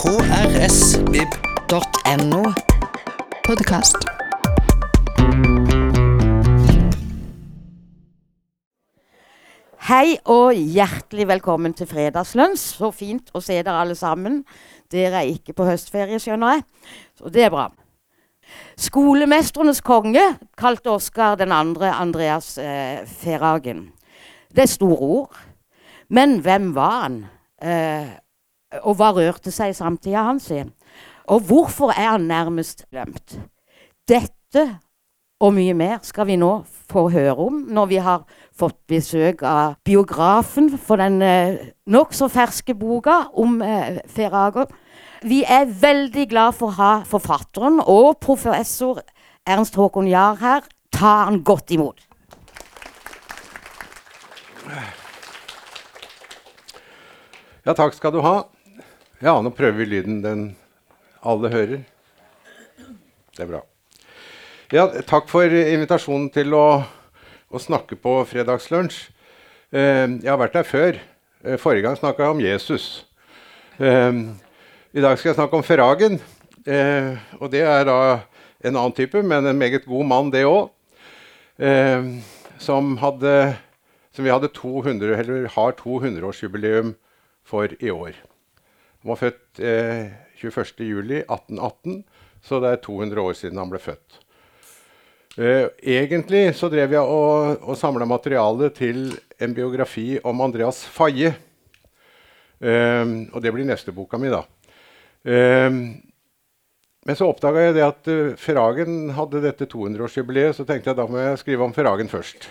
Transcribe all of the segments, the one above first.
krsvib.no. Podkast. Hei og hjertelig velkommen til Fredagslunsj. Så fint å se dere alle sammen. Dere er ikke på høstferie, skjønner jeg. Så det er bra. Skolemestrenes konge kalte Oskar den andre Andreas eh, Ferhagen. Det er store ord. Men hvem var han? Eh, og hva rørte seg i samtida hans? Og hvorfor er han nærmest glemt? Dette og mye mer skal vi nå få høre om når vi har fått besøk av biografen for den eh, nokså ferske boka om eh, Ferhager. Vi er veldig glad for å ha forfatteren og professor Ernst Håkon Jahr her. Ta han godt imot. Ja, takk skal du ha. Ja, nå prøver vi lyden den alle hører. Det er bra. Ja, takk for invitasjonen til å, å snakke på fredagslunsj. Eh, jeg har vært der før. Eh, forrige gang snakka jeg om Jesus. Eh, I dag skal jeg snakke om Ferragen. Og det er da en annen type, men en meget god mann, det òg. Som, som vi hadde 200, eller har 200-årsjubileum for i år. Han var født eh, 21.07.1818, så det er 200 år siden han ble født. Eh, egentlig så drev jeg og, og samla materiale til en biografi om Andreas Faye. Eh, og det blir neste boka mi, da. Eh, men så oppdaga jeg det at uh, Ferragen hadde dette 200-årsjubileet. Så tenkte jeg da må jeg skrive om Ferragen først.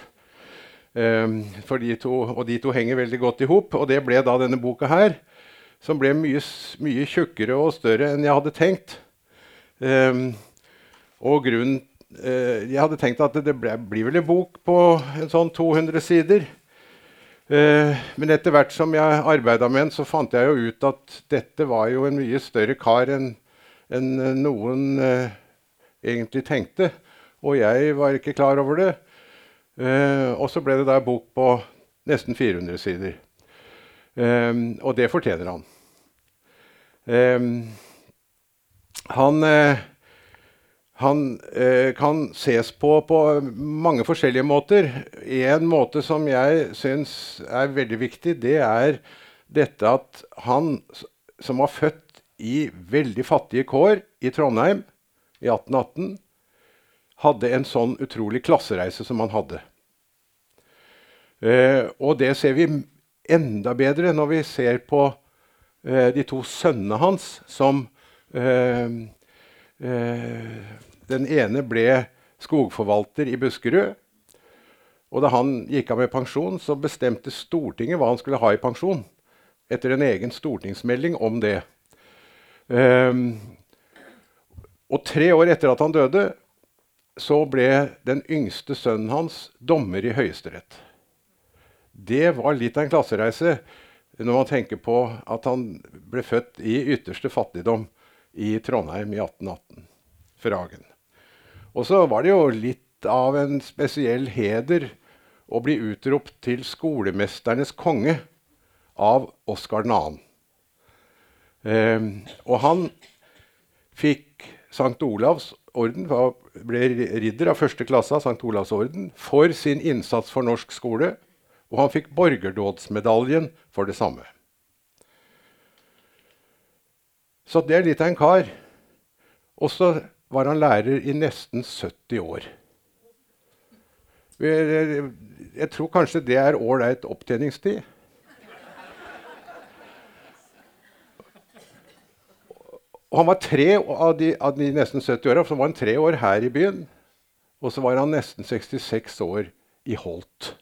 Um, de to, og de to henger veldig godt i hop. Og det ble da denne boka her, som ble mye, mye tjukkere og større enn jeg hadde tenkt. Um, og grunnen uh, Jeg hadde tenkt at det ble, blir vel en bok på en sånn 200 sider. Uh, men etter hvert som jeg arbeida med den, så fant jeg jo ut at dette var jo en mye større kar enn en noen uh, egentlig tenkte. Og jeg var ikke klar over det. Og så ble det da en bok på nesten 400 sider. Um, og det fortjener han. Um, han uh, han uh, kan ses på på mange forskjellige måter. En måte som jeg syns er veldig viktig, det er dette at han som var født i veldig fattige kår i Trondheim i 1818 hadde en sånn utrolig klassereise som han hadde. Uh, og det ser vi enda bedre når vi ser på eh, de to sønnene hans som eh, eh Den ene ble skogforvalter i Buskerud. Og da han gikk av med pensjon, så bestemte Stortinget hva han skulle ha i pensjon. Etter en egen stortingsmelding om det. Um, og tre år etter at han døde, så ble den yngste sønnen hans dommer i Høyesterett. Det var litt av en klassereise når man tenker på at han ble født i ytterste fattigdom i Trondheim i 1818. Fragen. Og så var det jo litt av en spesiell heder å bli utropt til skolemesternes konge av Oskar 2. Eh, og han fikk St. Olavs orden, ble ridder av første klasse av St. Olavs orden for sin innsats for norsk skole. Og han fikk borgerdådsmedaljen for det samme. Så det er litt av en kar. Og så var han lærer i nesten 70 år. Jeg tror kanskje det er ålreit opptjeningstid. Og han var tre av de, av de nesten 70 åra, så var han tre år her i byen. Og så var han nesten 66 år i Holt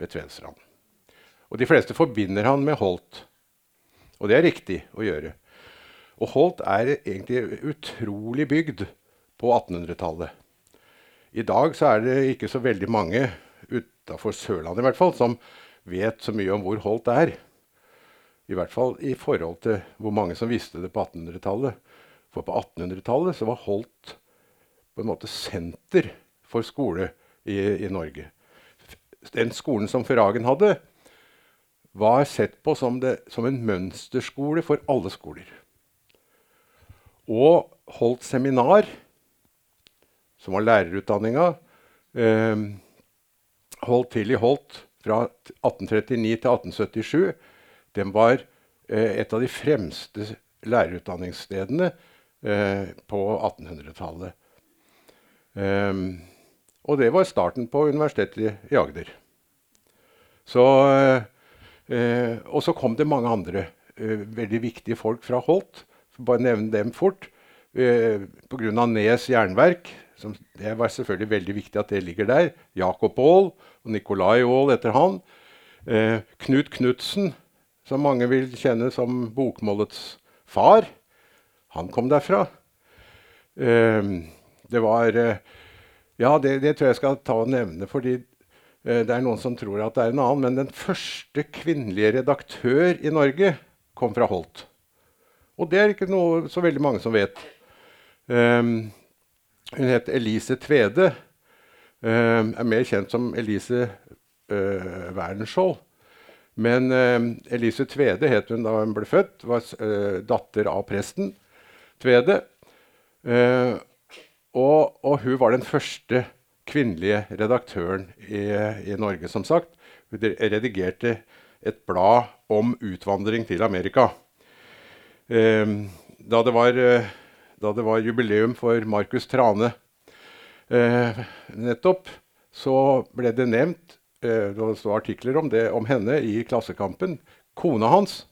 ved Tvedestrand. Og de fleste forbinder han med Holt. Og det er riktig å gjøre. Og Holt er egentlig utrolig bygd på 1800-tallet. I dag så er det ikke så veldig mange utafor Sørlandet i hvert fall, som vet så mye om hvor Holt er. I hvert fall i forhold til hvor mange som visste det på 1800-tallet. For på 1800-tallet så var Holt på en måte senter for skole i, i Norge. Den skolen som Ferragen hadde, var sett på som, det, som, en mønsterskole for alle skoler. og holdt seminar, som var lærerutdanninga. Eh, holdt til i Holt fra 1839 til 1877. Den var eh, et av de fremste lærerutdanningsstedene eh, på 1800-tallet. Um, og det var starten på Universitetet i Agder. Så, eh, og så kom det mange andre eh, veldig viktige folk fra Holt. Bare nevne dem fort. Eh, Pga. Nes jernverk. Som, det var selvfølgelig veldig viktig at det ligger der. Jakob Aall og Nikolai Aall etter han. Eh, Knut Knutsen, som mange vil kjenne som bokmålets far. Han kom derfra. Eh, det var eh, Ja, det, det, tror jeg skal ta og nevne, fordi eh, det er noen som tror at det er en annen. Men den første kvinnelige redaktør i Norge kom fra Holt. Og det er ikke noe så veldig mange som vet. Um, hun het Elise Tvede. Um, er mer kjent som Elise uh, Wernskjold. Men um, Elise Tvede het hun da hun ble født. Var uh, datter av presten Tvede. Uh, og, og, hun var den første kvinnelige redaktøren i, i, Norge, som sagt. Hun redigerte et blad om utvandring til Amerika. Um, da, det var, da, det var, jubileum for Markus Trane uh, nettopp, så ble det nevnt uh, Det sto artikler om, det, om henne i Klassekampen. Kona hans.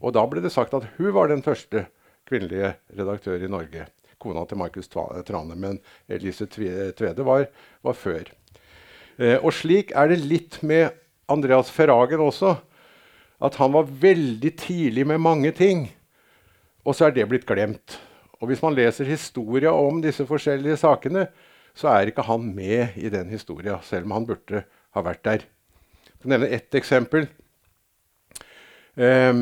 Og da ble det sagt at hun var den første kvinnelige redaktør i Norge kona til Markus Trane. Men Elise Tvede var, var før. Eh, og slik er det litt med Andreas Ferragen også. At han var veldig tidlig med mange ting. Og så er det blitt glemt. Og hvis man leser historia om disse forskjellige sakene, så er ikke han med i den historia, selv om han burde ha vært der. Jeg skal nevne ett eksempel. Um,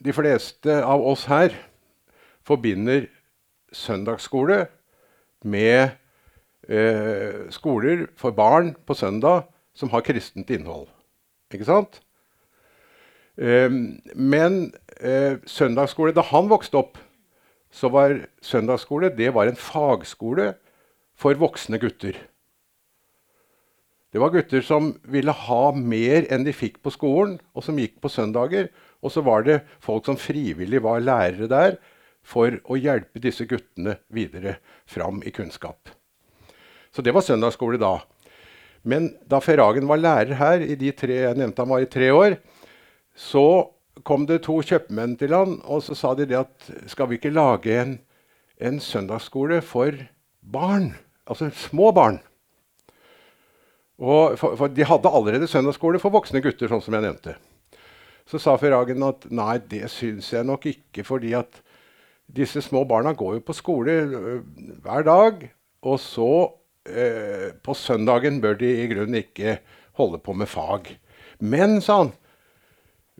de fleste av oss her forbinder søndagsskole med eh, skoler for barn på søndag som har kristent innhold. Ikke sant? Eh, men eh, søndagsskole Da han vokste opp, så var søndagsskole det var en fagskole for voksne gutter. Det var gutter som ville ha mer enn de fikk på skolen, og som gikk på søndager. Og så var det folk som frivillig var lærere der, for å hjelpe disse guttene videre fram i kunnskap. Så det var søndagsskole da. Men da Ferragen var lærer her, i de tre, jeg nevnte han var i tre år, så kom det to kjøpmenn til han, og så sa de det at skal vi ikke lage en, en søndagsskole for barn? Altså små barn. Og for, for de hadde allerede søndagsskole for voksne gutter, sånn som jeg nevnte. Så sa Ferragen at nei, det syns jeg nok ikke, fordi at disse små barna går jo på skole øh, hver dag. Og så eh, på søndagen bør de i grunnen ikke holde på med fag. Men, sa han,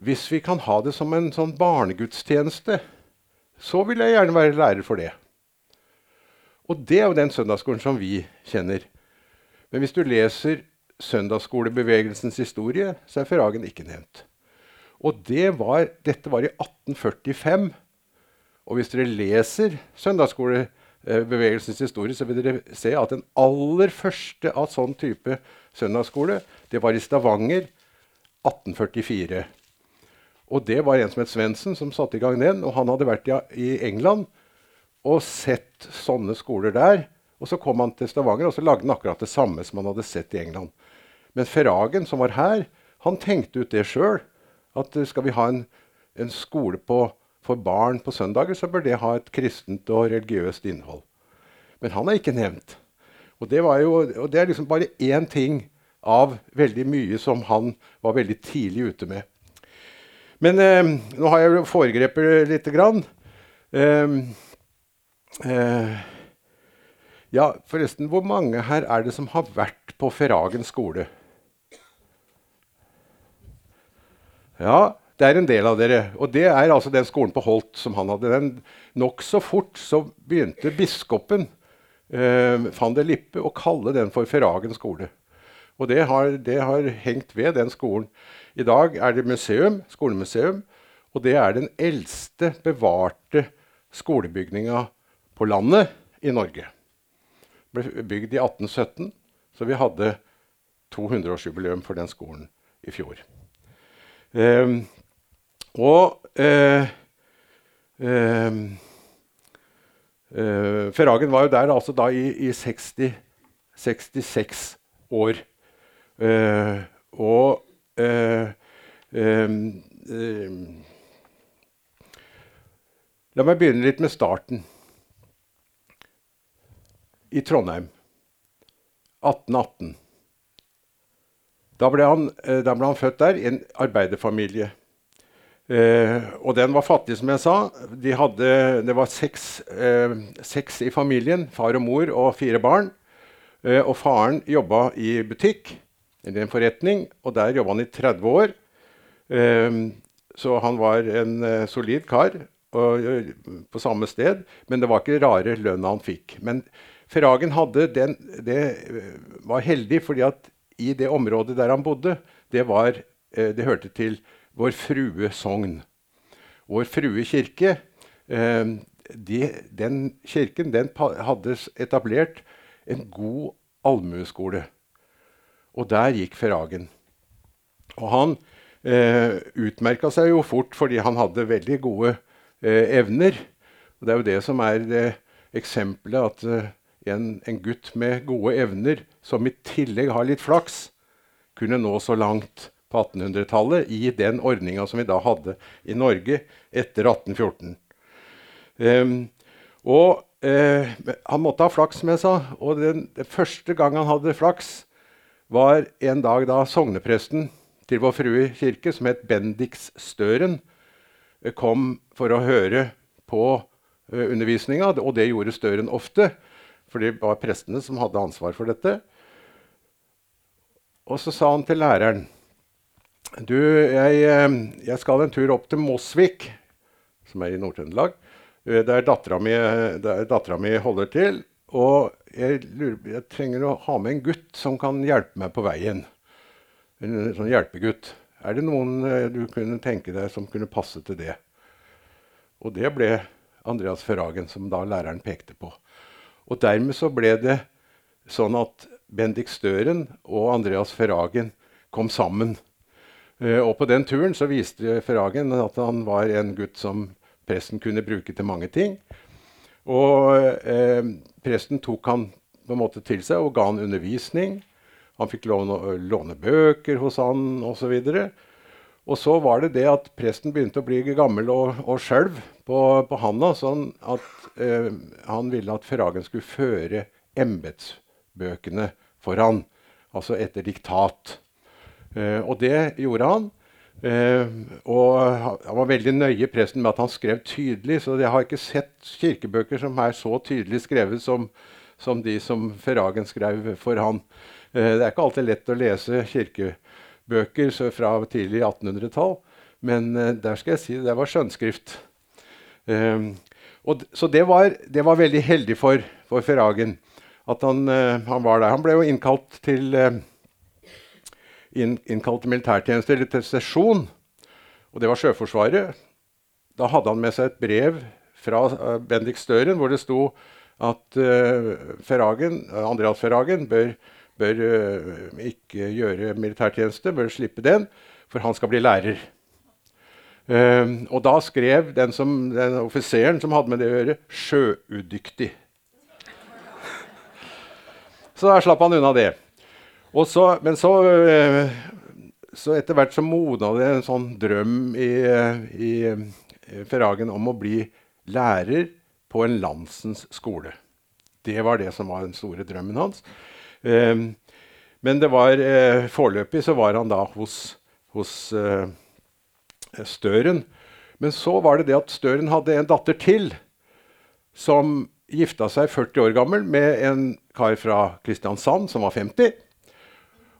hvis vi kan ha det som en sånn barnegudstjeneste, så vil jeg gjerne være lærer for det. Og det er jo den søndagsskolen som vi kjenner. Men hvis du leser søndagsskolebevegelsens historie, så er Ferragen ikke nevnt. Og det var, dette var i 1845. Og hvis dere leser søndagsskolebevegelsens historie, så vil dere se at den aller første av sånn type søndagsskole, det var i Stavanger 1844. Og det var en som het Svendsen, som satte i gang den. Og han hadde vært i England og sett sånne skoler der. Og så kom han til Stavanger og så lagde han akkurat det samme som han hadde sett i England. Men Ferragen, som var her, han tenkte ut det sjøl. At skal vi ha en, en skole på for barn på søndager, så bør det ha et kristent og religiøst innhold. Men han er ikke nevnt. Og det, jo, og det er liksom bare én ting av veldig mye som han var veldig tidlig ute med. Men eh, nå har jeg foregrepet lite grann. Eh, eh, ja, forresten, hvor mange her er det som har vært på Ferragen skole? Ja, det er en del av dere. Og det er altså den skolen på Holt som han hadde. den Nokså fort så begynte biskopen eh, van der Lippe å kalle den for Ferragen skole. Og det har, det har, hengt ved den skolen. I dag er det museum, skolemuseum, og det er den eldste bevarte skolebygninga på landet i Norge. Ble bygd i 1817, så vi hadde 200-årsjubileum for den skolen i fjor. Eh, og eh, eh, Ferragen var jo der altså da i, i 60, 66 år. Eh, og eh, eh, La meg begynne litt med starten. I Trondheim 1818. Da ble, han, da ble han født der, i en arbeiderfamilie. Eh, og den var fattig, som jeg sa. De hadde, det var seks, eh, seks, i familien. Far og mor og fire barn. Eh, og faren jobba i butikk, eller en forretning, og der jobba han i 30 år. så han var en solid kar og, på samme sted, men det var ikke rare lønna han fikk. Men Ferragen hadde den, det var heldig, fordi at i det området der han bodde, det, var, det hørte til Vår Frue sogn. Vår Frue kirke de, Den kirken den hadde etablert en god allmueskole. Og der gikk Ferragen. Og han eh, utmerka seg jo fort fordi han hadde veldig gode eh, evner. Og det er jo det som er det eksempelet at eh, en, en, gutt med gode evner, som i tillegg har litt flaks, kunne nå så langt på 1800-tallet i den ordninga som vi da hadde i Norge etter 1814. Um, og uh, han måtte ha flaks, som jeg sa. Og den, den første gang han hadde flaks, var en dag da sognepresten til Vår Frue kirke, som het Bendix Støren, kom for å høre på uh, undervisninga, og det gjorde Støren ofte. For det var prestene som hadde ansvar for dette. Og så sa han til læreren Du, jeg, eh, jeg skal en tur opp til Mosvik, som er i Nord-Trøndelag. Eh, der dattera mi, holder til. Og jeg, lurer, jeg trenger å ha med en gutt som kan hjelpe meg på veien. En sånn hjelpegutt. Er det noen eh, du kunne tenke deg som kunne passe til det? Og det ble Andreas Ferragen, som da læreren pekte på. Og dermed så ble det sånn at Bendik Støren og Andreas Ferragen kom sammen. Eh, og på den turen så viste Ferragen at han var en gutt som presten kunne bruke til mange ting. Og eh, presten tok han på en måte til seg og ga han undervisning. Han fikk låne, låne bøker hos han osv. Og så var det det at presten begynte å bli gammel og, og skjelv på, på handa, sånn at eh, han ville at Ferragen skulle føre embetsbøkene for han, altså etter diktat. Eh, og det gjorde han. Eh, og han var veldig nøye presten med at han skrev tydelig, så jeg har ikke sett kirkebøker som er så tydelig skrevet som, som de som Ferragen skrev for han. Eh, det er ikke alltid lett å lese kirkebøker bøker fra tidlig 1800-tall. Men der skal jeg si det var skjønnskrift. Og, så det var, det var, veldig heldig for, for Ferragen at han, han, var der. Han ble jo innkalt til, innkalt til militærtjeneste, eller til sesjon. Og det var Sjøforsvaret. Da hadde han med seg et brev fra uh, Bendik Støren hvor det sto at Ferragen, Andreas Ferragen bør bør uh, ikke gjøre militærtjeneste, bør slippe den, for han skal bli lærer. Uh, og da skrev den, som, den, offiseren som hadde med det å gjøre, 'sjøudyktig'. så da slapp han unna det. Så, men så, uh, så etter hvert så modna det en sånn drøm i, i Ferragen om å bli lærer på en landsens skole. Det var det som var den store drømmen hans. Ehm, men det var eh, foreløpig så var han da hos, hos eh, Støren. Men så var det det at Støren hadde en datter til som gifta seg 40 år gammel med en kar fra Kristiansand som var 50.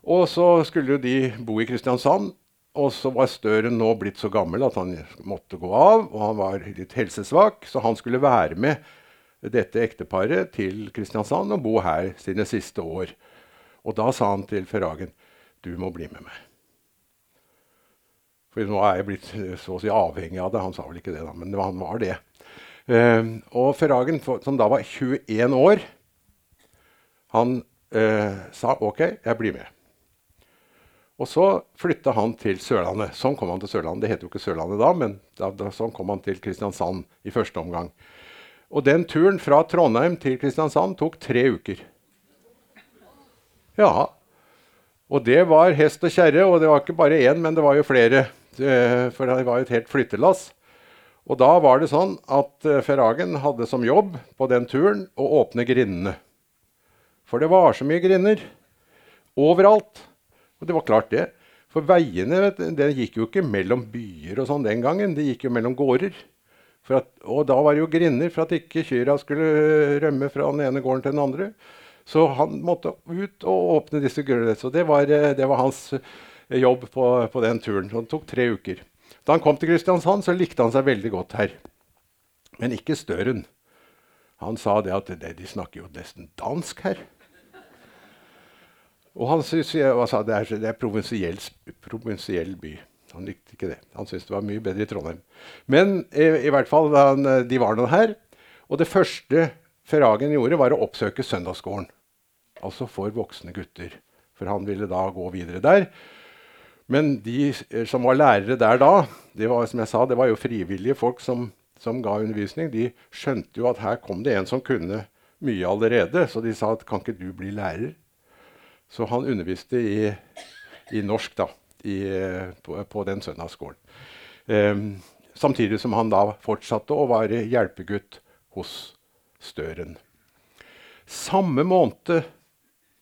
Og så skulle de bo i Kristiansand. Og så var Støren nå blitt så gammel at han måtte gå av. Og han var litt helsesvak, så han skulle være med dette ekteparet til Kristiansand og bo her sine siste år. Og da sa han til Ferragen du må bli med meg. For nå er jeg blitt så å si avhengig av det. Han sa vel ikke det, da, men han var det. Eh, og Ferragen, som da var 21 år, han eh, sa OK, jeg blir med. Og så flytta han til Sørlandet. Sånn kom han til Sørlandet. Det het jo ikke Sørlandet da, men da, da, sånn kom han til Kristiansand i første omgang. Og den turen fra Trondheim til Kristiansand tok tre uker. Ja. Og det var hest og kjerre, og det var ikke bare én, men det var jo flere. Eh, for det var jo et helt flyttelass. Og da var det sånn at eh, Ferragen hadde som jobb på den turen å åpne grindene. For det var så mye grinder overalt. Og det var klart, det. For veiene det gikk jo ikke mellom byer og sånn den gangen. Det gikk jo mellom gårder. At, og da var det jo grinder for at ikke kyrne skulle rømme fra den ene gården til den andre. Så han måtte ut og åpne disse grønnene. Så det var, det var hans jobb på, på, den turen. Og det tok tre uker. Da han kom til Kristiansand, så likte han seg veldig godt her. Men ikke Støren. Han sa det at de snakker jo nesten dansk her. Og han syntes altså, det er, det er provinsiell, by. Han likte ikke det. Han syntes det var mye bedre i Trondheim. Men i, i hvert fall, han, de var nå her. Og det første Ferragen gjorde, var å oppsøke søndagsskolen. Altså for voksne gutter. For han ville da gå videre der. Men de eh, som var lærere der da, det var, som jeg sa, det var jo frivillige folk som, som ga undervisning. De skjønte jo at her kom det en som kunne mye allerede. Så de sa at kan ikke du bli lærer? Så han underviste i, i norsk da, i, på, på, den søndagsskolen. Um, samtidig som han da fortsatte å være hjelpegutt hos Støren. Samme måned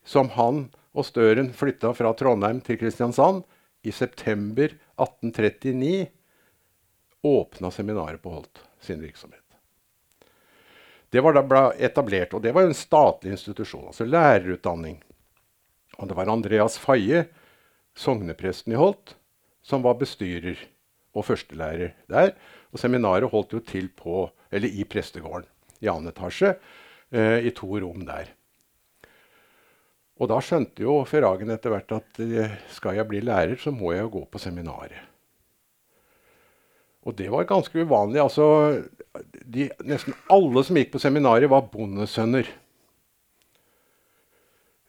som han og Støren flytta fra Trondheim til Kristiansand, i september 1839, åpna seminaret på Holt sin virksomhet. Det var da etablert, og det var en statlig institusjon, altså lærerutdanning. Og det var Andreas Faye, sognepresten i Holt, som var bestyrer og førstelærer der. Og seminaret holdt jo til på, eller i prestegården i annen etasje, eh, i to rom der. Og da skjønte jo Ferragen etter hvert at eh, skal jeg bli lærer, så må jeg jo gå på seminaret. Og det var ganske uvanlig. altså de, Nesten alle som gikk på seminaret, var bondesønner.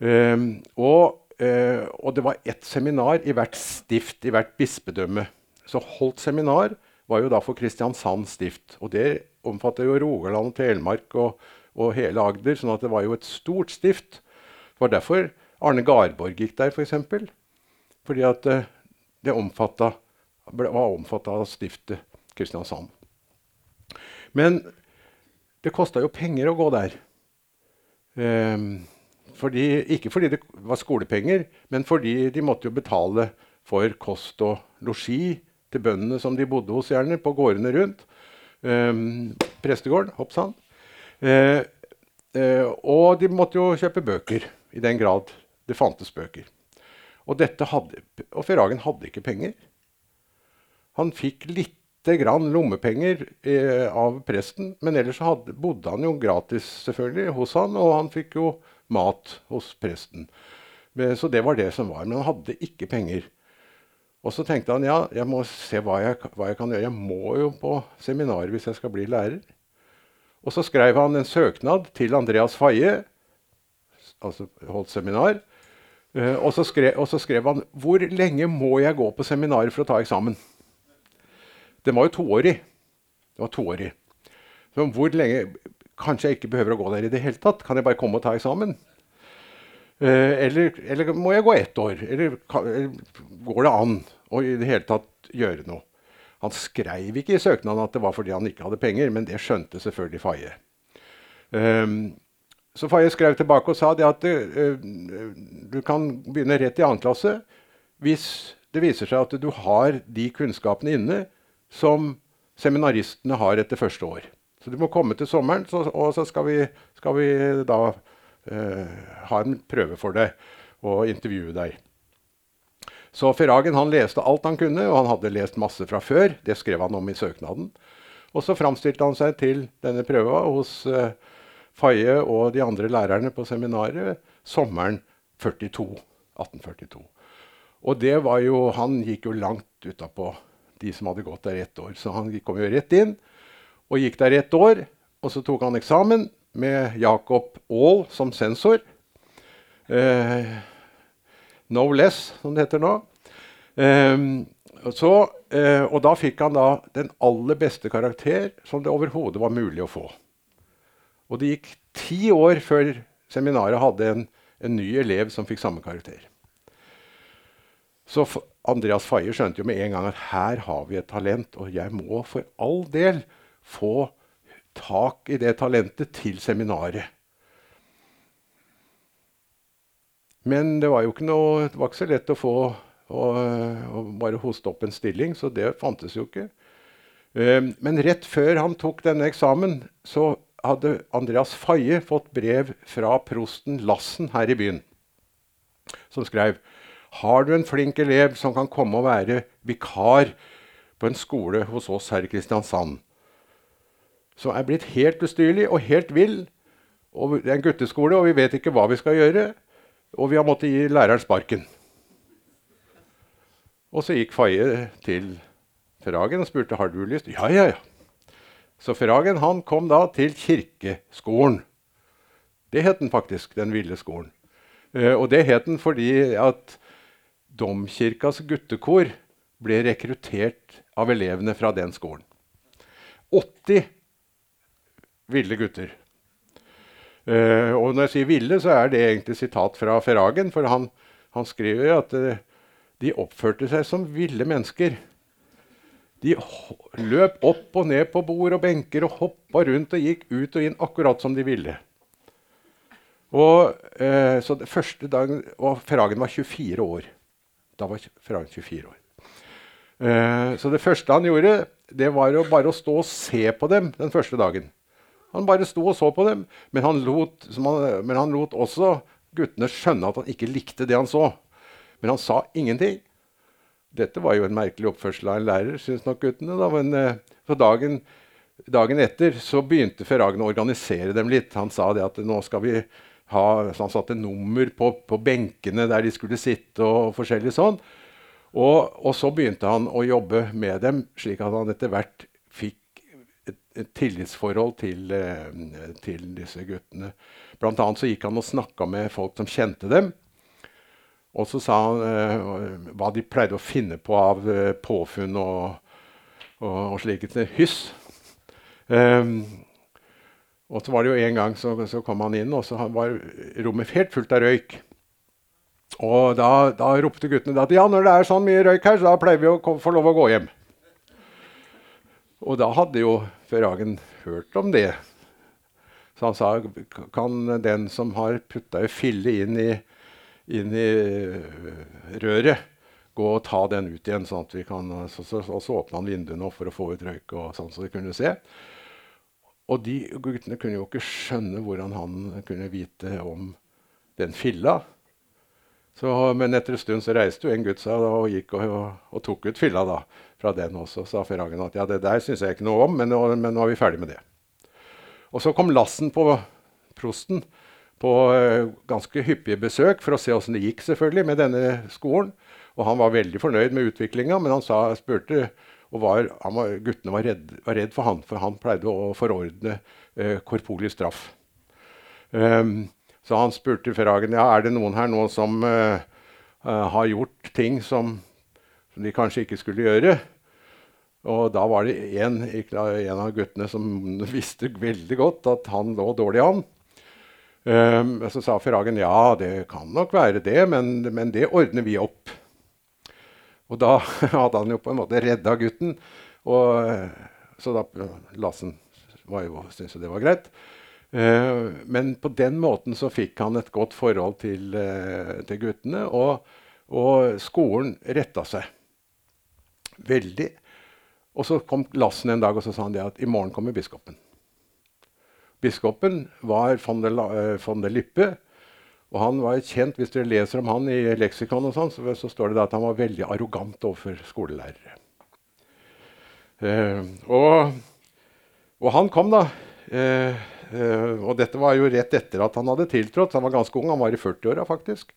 Um, og, uh, og, det var ett seminar i hvert stift, i hvert bispedømme. Så Holt seminar var jo da for Kristiansand stift. Og det omfatter jo Rogaland og Telemark og, og, hele Agder. sånn at det var jo et stort stift. Det var derfor Arne Garborg gikk der, f.eks. For eksempel. Fordi at uh, det omfatta, var omfatta av stiftet Kristiansand. Men det kosta jo penger å gå der. Um, fordi, ikke fordi det var skolepenger, men fordi de måtte jo betale for kost og losji til bøndene som de bodde hos, gjerne, på gårdene rundt. Um, prestegården, hoppsann. Uh, uh, og de måtte jo kjøpe bøker, i den grad det fantes bøker. Og, hadde, og Ferragen hadde ikke penger. Han fikk lite grann lommepenger eh, av presten, men ellers hadde, bodde han jo gratis selvfølgelig hos han, og han fikk jo mat hos presten. Så det var det som var. Men han hadde ikke penger. Og så tenkte han ja, jeg må se hva jeg, hva jeg kan gjøre. Jeg må jo på seminar hvis jeg skal bli lærer. Og så skrev han en søknad til Andreas Faye, altså holdt seminar. Uh, og, så skrev, og, så skrev, han hvor lenge må jeg gå på seminar for å ta eksamen. Den var jo toårig. Det var toårig. Så hvor lenge, Kanskje jeg ikke behøver å gå der i det hele tatt. Kan jeg bare komme og ta eksamen? Eh, eller, eller, må jeg gå ett år? Eller, eller, går det an å i det hele tatt gjøre noe? Han skrev ikke i søknaden at det var fordi han ikke hadde penger, men det skjønte selvfølgelig Faye. Um, så Faye skrev tilbake og sa at uh, du kan begynne rett i annen klasse hvis det viser seg at du har de kunnskapene inne som seminaristene har etter første år. Så du må komme til sommeren, så, og så skal vi, skal vi da eh, ha en prøve for deg og intervjue deg. Så Ferragen han leste alt han kunne, og han hadde lest masse fra før. Det skrev han om i søknaden. Og så framstilte han seg til denne prøva hos eh, Faye og de andre lærerne på seminaret sommeren 42, 1842. Og det var jo, han gikk jo langt utapå de som hadde gått der ett år. Så han kom jo rett inn. Og gikk der i ett år. Og så tok han eksamen med Jacob Aall som sensor. Eh, no less, som det heter nå. Eh, så, eh, og da fikk han da den aller beste karakter som det overhodet var mulig å få. Og det gikk ti år før seminaret hadde en, en ny elev som fikk samme karakter. Så Andreas Faye skjønte jo med en gang at her har vi et talent, og jeg må for all del få tak i det talentet til seminaret. Men det var jo ikke, noe, det var ikke så lett å få å, bare hoste opp en stilling, så det fantes jo ikke. Ehm, men rett før han tok denne eksamen, så hadde Andreas Faye fått brev fra prosten Lassen her i byen, som skrev har du en flink elev som kan komme og være vikar på en skole hos oss her i Kristiansand, som er blitt helt ustyrlig og helt vill. Og det er en gutteskole, og vi vet ikke hva vi skal gjøre. Og vi har måttet gi læreren sparken. Og så gikk Faye til Ferragen og spurte har du lyst. Ja, ja, ja. Så Ferragen han kom da til kirkeskolen. Det het den faktisk, den ville skolen. Uh, og det het den fordi at Domkirkas guttekor ble rekruttert av elevene fra den skolen. 80 ville gutter. Uh, og når jeg sier ville, så er det egentlig sitat fra Ferragen. For han, han skriver at uh, de oppførte seg som ville mennesker. De løp opp og ned på bord og benker og hoppa rundt og gikk ut og inn akkurat som de ville. Og, uh, så det første dagen, og Ferragen var 24 år. Da var Ferragen 24 år. så det første han gjorde, det var å bare å stå og se på dem den første dagen. Han bare sto og så på dem, men han, lot, han, men han lot også guttene skjønne at han ikke likte det han så. Men han sa ingenting. Dette var jo en merkelig oppførsel av en lærer, syns nok guttene. Da. Men eh, så dagen, dagen, etter så begynte Ferragen å organisere dem litt. Han sa det at nå skal vi ha så Han satte nummer på, på benkene der de skulle sitte, og forskjellig sånn. Og, og så begynte han å jobbe med dem, slik at han etter hvert et tillitsforhold til, eh, til, disse guttene. Blant annet så gikk han og snakka med folk som kjente dem. Og så sa han uh, hva de pleide å finne på av uh, påfunn og, og, og slike hyss. Um, og så var det jo en gang så, så kom han inn, og så var rommet helt fullt av røyk. Og da, da ropte guttene at ja, når det er sånn mye røyk her, så da pleier vi å få lov å gå hjem. Og da hadde jo Ferragen hørt om det. Så han sa kan den som har putta ei fille inn i, inn i øh, røret, gå og ta den ut igjen. sånn at vi kan, så, så, så, så åpna han vinduene for å få ut røyk, og sånn så de kunne se. Og de guttene kunne jo ikke skjønne hvordan han kunne vite om den filla. Så, men etter en stund så reiste jo en gutt seg og gikk og, og, og tok ut filla da, fra den også. Sa Ferragen at ja, det der syns jeg ikke noe om, men, men, nå er vi ferdig med det. Og så kom Lassen på prosten på uh, ganske hyppige besøk for å se åssen det gikk selvfølgelig med denne skolen. Og han var veldig fornøyd med utviklinga, men han sa, spurte og var, var, guttene var redd, var redd, for han, for han pleide å forordne uh, korporlig straff. Um, så han spurte Ferragen ja, er det noen her nå som uh, uh, har gjort ting som, som, de kanskje ikke skulle gjøre. Og da var det en, en, av guttene som visste veldig godt at han lå dårlig an. Um, så sa Ferragen ja, det kan nok være det, men, men det ordner vi opp. Og da hadde han jo på en måte redda gutten. Og, så da Lassen syntes jo det var greit. Uh, men på den måten så fikk han et godt forhold til, uh, til guttene, og, og, skolen retta seg veldig. Og så kom Lassen en dag og så sa han det at i morgen kommer biskopen. Biskopen var von der, uh, von der Lippe. Og han var kjent, Hvis dere leser om han i leksikon, og sånn, så, så, står det at han var veldig arrogant overfor skolelærere. og, og, han kom, da. Uh, og dette var jo rett etter at han hadde tiltrådt. Han var ganske ung, han var i 40-åra faktisk.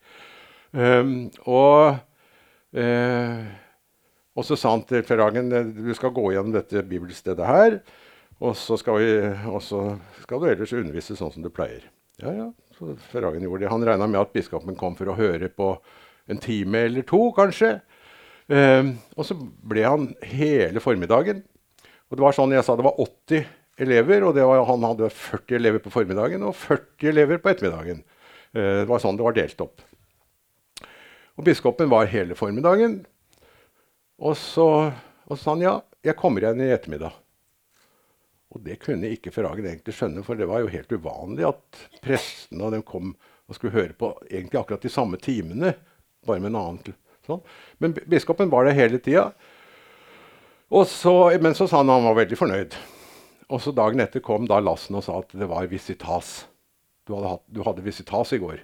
Um, og, uh, og, så sa han til Ferragen du skal gå gjennom dette bibelstedet her. Og så skal, vi, skal du ellers undervise sånn som du pleier. Ja, ja. Så Ferragen gjorde det. Han regna med at biskopen kom for å høre på en time eller to, kanskje. Um, og så ble han hele formiddagen. Og det var sånn jeg sa, det var 80 elever, og var, han hadde 40 elever på formiddagen og 40 elever på ettermiddagen. Uh, det var sånn det var delt opp. Og biskopen var hele formiddagen. Og så, og sa han ja, jeg kommer igjen i ettermiddag. Og det kunne ikke Ferragen egentlig skjønne, for det var jo helt uvanlig at prestene og dem kom og skulle høre på egentlig akkurat de samme timene, bare med en annen sånn. Men biskopen var der hele tida. Men så sa han han var veldig fornøyd. Og så Dagen etter kom da Lassen og sa at det var visitas. Du hadde, hatt, du hadde visitas i går.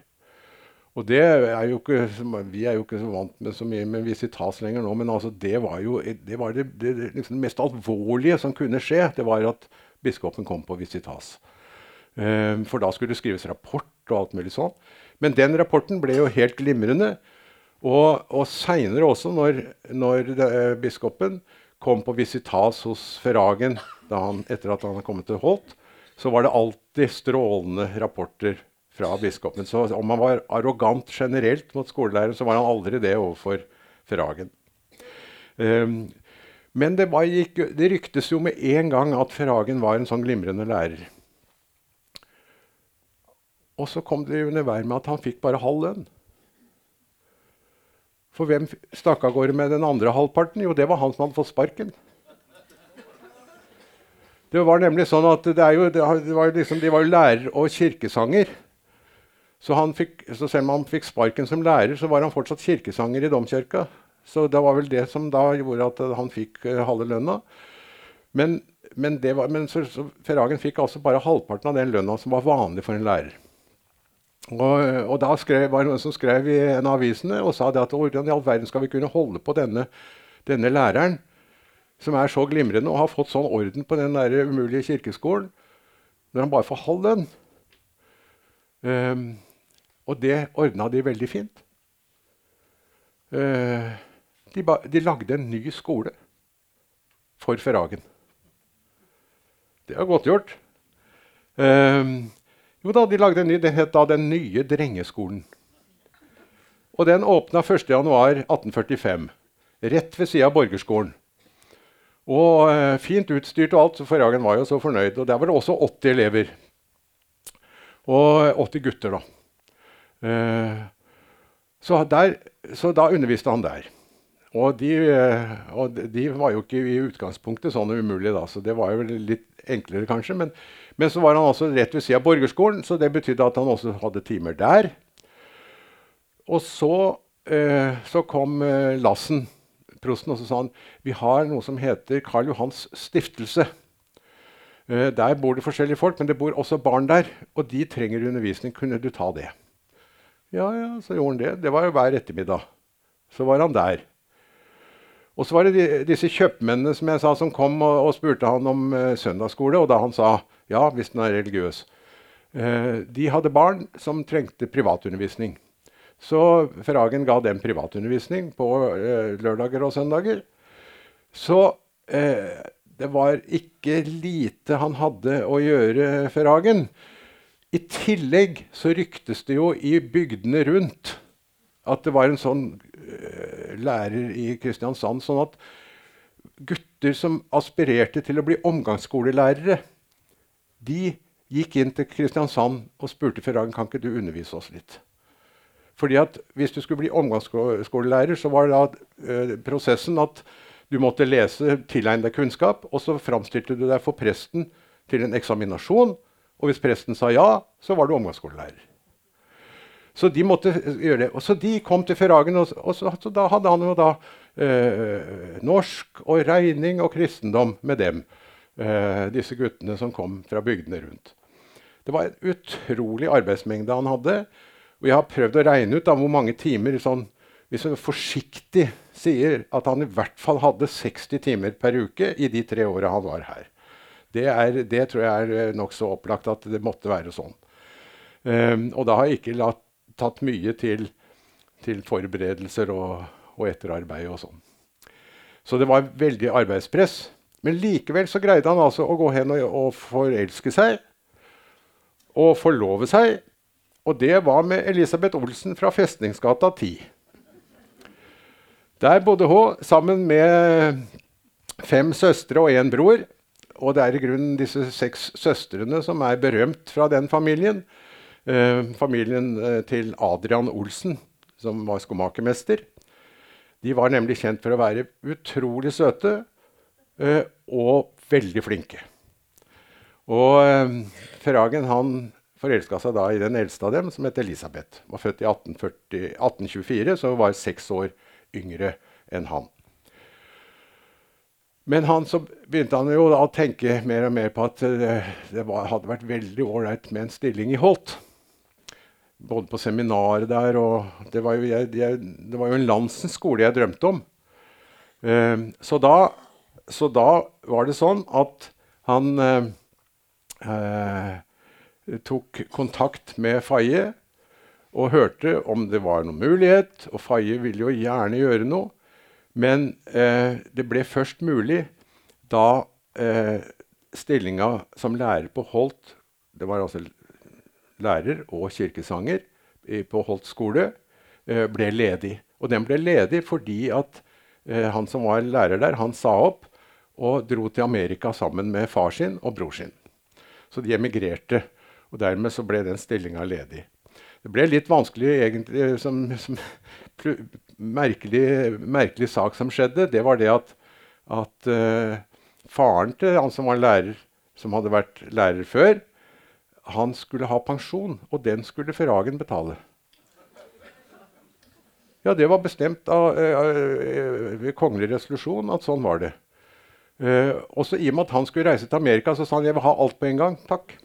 Og det er jo ikke, Vi er jo ikke så vant med så mye med visitas lenger nå, men altså det var jo det, var det, det liksom mest alvorlige som kunne skje. Det var at biskopen kom på visitas. Um, for da skulle det skrives rapport og alt mulig sånn. Men den rapporten ble jo helt glimrende. Og, og seinere også, når, når det, eh, biskopen kom på visitas hos Ferragen etter at han hadde kommet til Holt, så var det alltid strålende rapporter fra biskopen. Så om han var arrogant generelt mot skolelæreren, så var han aldri det overfor Ferragen. Um, men det, gikk, det, ryktes jo med en gang at Ferragen var en sånn glimrende lærer. Og så kom det under vær med at han fikk bare halv lønn. For hvem stakk av gårde med den andre halvparten? Jo, det var han som hadde fått sparken. Det var nemlig sånn at jo, det var liksom, De var jo lærer og kirkesanger. Så, fikk, så, selv om han fikk sparken som lærer, så var han fortsatt kirkesanger i domkirka. Så det var vel det som da gjorde at han fikk uh, halve lønna. Men, men, var, men så, så Ferragen fikk altså bare halvparten av den lønna som var vanlig for en lærer. Og, og da skrev, var det noen som skrev i en av avisene og sa det at hvordan i all verden skal vi kunne holde på denne, denne læreren, som er så glimrende og har fått sånn orden på den der umulige kirkeskolen, når han bare får halv lønn? Um, og det ordna de veldig fint. Uh, de, de, lagde en ny skole for Ferragen. Det er godt gjort. Uh, jo da, de lagde en ny, Den het da Den nye drengeskolen. Og den åpna 1.1.1845, rett ved sida av borgerskolen. Og uh, Fint utstyrt og alt, så Ferragen var jo så fornøyd. Og Der var det også 80 elever. Og 80 gutter, da. Eh, så, der, så, da underviste han der. Og de, eh, og de, var jo ikke i utgangspunktet sånn umulig, da, så det var jo litt enklere, kanskje. Men, men så var han altså rett ved siden av borgerskolen, så det betydde at han også hadde timer der. Og så, eh, så kom Lassen, prosten, og så sa han vi har noe som heter Karl Johans stiftelse. Der bor det forskjellige folk, men det bor også barn der. Og de trenger undervisning. Kunne du ta det? Ja, ja, så gjorde han det. Det var jo hver ettermiddag. Så var han der. Og så var det de, disse kjøpmennene som jeg sa, som kom og, og spurte han om uh, søndagsskole. Og da han sa ja, hvis den er religiøs. Uh, de hadde barn som trengte privatundervisning. Så Ferhagen ga dem privatundervisning på uh, lørdager og søndager. Så det var ikke lite han hadde å gjøre, Ferhagen. I tillegg så ryktes det jo i bygdene rundt at det var en sånn uh, lærer i Kristiansand sånn at gutter som aspirerte til å bli omgangsskolelærere, de gikk inn til Kristiansand og spurte Ferragen kan ikke du undervise oss litt. Fordi at Hvis du skulle bli omgangsskolelærer, så var da uh, prosessen at du måtte lese, tilegne deg kunnskap, og så framstilte du deg for presten til en eksaminasjon. Og hvis presten sa ja, så var du omgangsskolelærer. Så de måtte gjøre det. Og så de kom til Ferragen, og, og så, så da hadde han jo da eh, norsk og regning og kristendom med dem. Eh, disse guttene som kom fra bygdene rundt. Det var en utrolig arbeidsmengde han hadde. Og jeg har prøvd å regne ut da, hvor mange timer sånn, Hvis jeg forsiktig sier at han i hvert fall hadde 60 timer per uke i de tre åra han var her. Det, er, det tror jeg er eh, nokså opplagt at det måtte være sånn. Um, og da har jeg ikke latt, tatt mye til, til forberedelser og, og, etterarbeid og sånn. Så det var veldig arbeidspress. Men likevel så greide han altså å gå hen og, og forelske seg og forlove seg. Og det var med Elisabeth Olsen fra Festningsgata 10. Der bodde hun sammen med fem søstre og én bror. Og det er i grunnen disse seks søstrene som er berømt fra den familien. Eh, familien eh, til Adrian Olsen, som var skomakermester. De var nemlig kjent for å være utrolig søte eh, og veldig flinke. Og eh, Ferragen han forelska seg da i den eldste av dem, som het Elisabeth. Var født i 1840, 1824, så hun var seks år yngre enn han. Men han, så begynte han jo da å tenke mer og mer på at det, det var, hadde vært veldig ålreit med en stilling i Holt. Både på seminaret der og Det var jo, jeg, jeg, det var jo en landsens skole jeg drømte om. Eh, så, da, så, da, var det sånn at han eh, eh, tok kontakt med Faye og hørte om det var noen mulighet. Og Faye ville jo gjerne gjøre noe. Men eh, det ble først mulig da eh, stillinga som lærer på Holt Det var altså lærer og kirkesanger i, på Holt skole eh, ble ledig. Og den ble ledig fordi at eh, han som var lærer der, han sa opp og dro til Amerika sammen med far sin og bror sin. Så de emigrerte. Og dermed så ble den stillinga ledig. Det ble litt vanskelig egentlig som, som merkelig, merkelig, sak som skjedde, det var det at, at uh, faren til han som var lærer, som hadde vært lærer før, han skulle ha pensjon, og den skulle Ferragen betale. Ja, det var bestemt av, ved kongelig resolusjon at sånn var det. Uh, også i og med at han skulle reise til Amerika, så sa han jeg vil ha alt på en gang. Takk.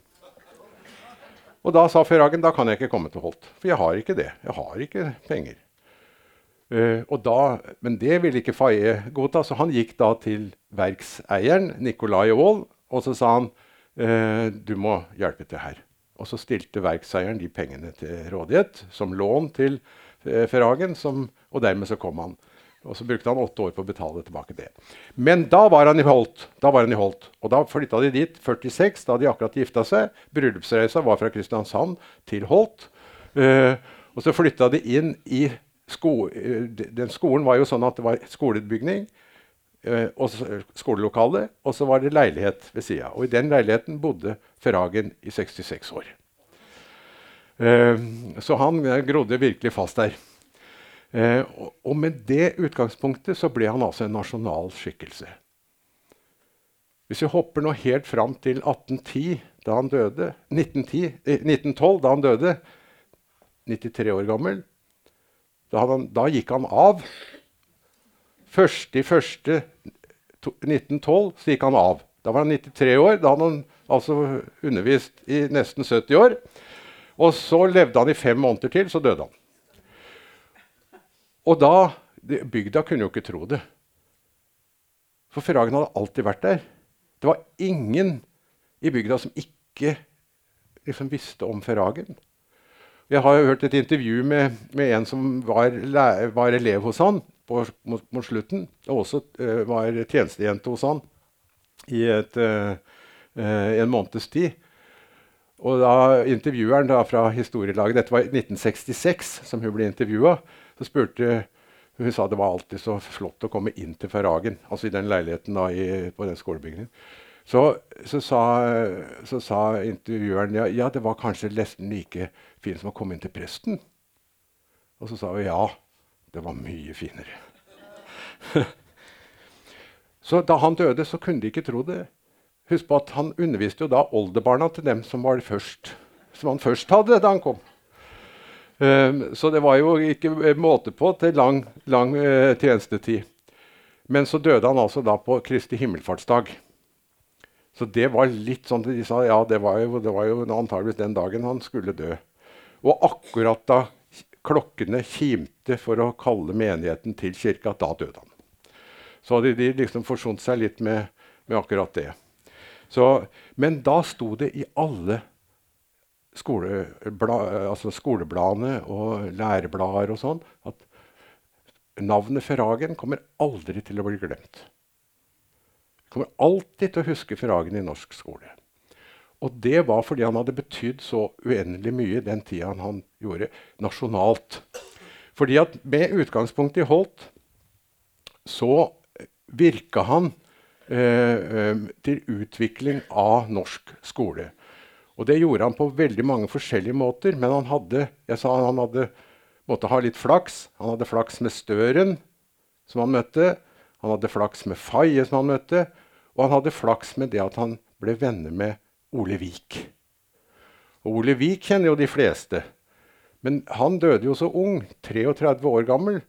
Og da sa Ferragen da kan jeg ikke komme til Holt. For jeg har ikke det. Jeg har ikke penger. Uh, da, men det ville ikke Faye godta, så han gikk da til verkseieren, Nicolai Aall, og så sa han uh, du må hjelpe til her. Og så stilte verkseieren de pengene til rådighet som lån til uh, Ferragen, som, og dermed så kom han. Og så brukte han åtte år på å betale tilbake det. Men da var han i Holt. Da var han i Holt. Og da flytta de dit 46, da de akkurat gifta seg. Bryllupsreisa var fra Kristiansand til Holt. og så flytta de inn i sko, eh, den skolen var jo sånn at det var skolebygning Uh, og skolelokale, og så var det leilighet ved sida. Og i den leiligheten bodde Ferragen i 66 år. Eh, så han grodde virkelig fast der. Og med det utgangspunktet så ble han altså en nasjonal skikkelse. Hvis vi hopper nå helt fram til 1810, da han døde, 1910, 1912, da han døde, 93 år gammel, da, han, da gikk han av. 1.1.1912 så gikk han av. Da var han 93 år. Da hadde han altså undervist i nesten 70 år. Og så levde han i fem måneder til, så døde han. Og da Bygda kunne jo ikke tro det. For Ferragen hadde alltid vært der. Det var ingen i bygda som ikke liksom visste om Ferragen. Jeg har jo hørt et intervju med, med en som var, var, elev hos han på, mot, mot, slutten, og også uh, var tjenestejente hos han i et, uh, uh, en måneds tid. Og da intervjueren da fra historielaget Dette var i 1966, som hun ble intervjua. Så spurte hun sa det var alltid så flott å komme inn til Ferragen, altså i den leiligheten da, i, på den skolebygningen. Så, så, sa, så, sa, intervjueren ja, ja, det var kanskje nesten like fint som å komme inn til presten. Og så sa hun ja, det var mye finere. så da han døde, så kunne de ikke tro det. Husk på at Han underviste jo da oldebarna til dem som, først, som han først hadde da han kom. Um, så det var jo ikke måte på til lang, lang uh, tjenestetid. Men så døde han altså da på Kristi himmelfartsdag. Så det var litt sånn De sa ja, det var jo, det var jo antageligvis den dagen han skulle dø. Og akkurat da klokkene kimte for å kalle menigheten til kirka, da døde han. Så hadde de liksom forsont seg litt med, med akkurat det. Så, men da sto det i alle skolebla, altså skolebladene og læreblader og sånn at navnet Ferragen kommer aldri til å bli glemt kommer alltid til å huske Ferragen i norsk skole. Og det var fordi han hadde betydd så uendelig mye den tida han gjorde nasjonalt. Fordi at med utgangspunkt i Holt så virka han eh, eh, til utvikling av norsk skole. Og det gjorde han på veldig mange forskjellige måter. Men han hadde jeg sa han hadde, måtte ha litt flaks. Han hadde flaks med Støren, som han møtte. Han hadde flaks med Faye, som han møtte. Og han hadde flaks med det at han ble venner med Ole Vik. Og Ole Vik kjenner jo de fleste. Men han døde jo så ung, 33 år gammel.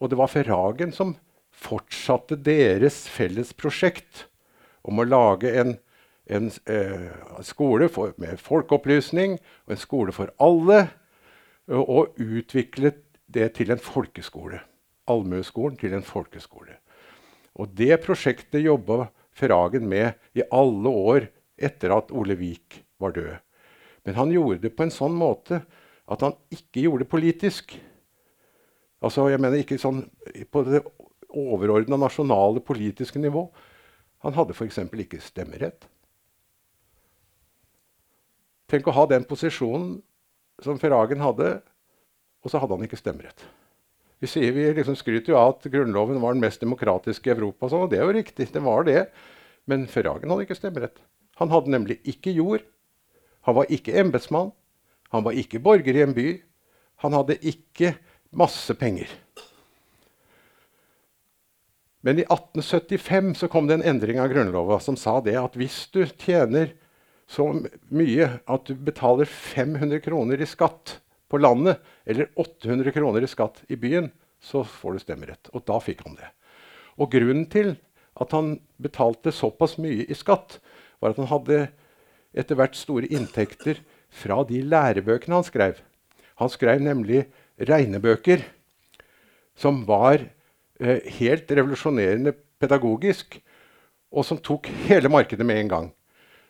Og det var Ferragen som fortsatte deres felles prosjekt om å lage en, en eh, skole for, med folkeopplysning og en skole for alle. Og, utviklet det til en folkeskole. Allmueskolen til en folkeskole. Og det prosjektet jobba Ferragen med i alle år etter at Ole Vik var død. Men han gjorde det på en sånn måte at han ikke gjorde det politisk. Altså, jeg mener ikke sånn på det overordna nasjonale politiske nivå. Han hadde f.eks. ikke stemmerett. Tenk å ha den posisjonen som Ferragen hadde, og så hadde han ikke stemmerett. Vi, sier, vi liksom skryter jo av at Grunnloven var den mest demokratiske i Europa, og det er jo riktig. det var det. Men Ferragen hadde ikke stemmerett. Han hadde nemlig ikke jord. Han var ikke embetsmann. Han var ikke borger i en by. Han hadde ikke masse penger. Men i 1875 så kom det en endring av Grunnlova som sa det at hvis du tjener så mye at du betaler 500 kroner i skatt på landet, eller 800 kroner i skatt i byen, så får du stemmerett. Og da fikk han det. Og grunnen til at han betalte såpass mye i skatt, var at han hadde etter hvert store inntekter fra de lærebøkene han skrev. Han skrev nemlig regnebøker som var eh, helt revolusjonerende pedagogisk, og som tok hele markedet med en gang.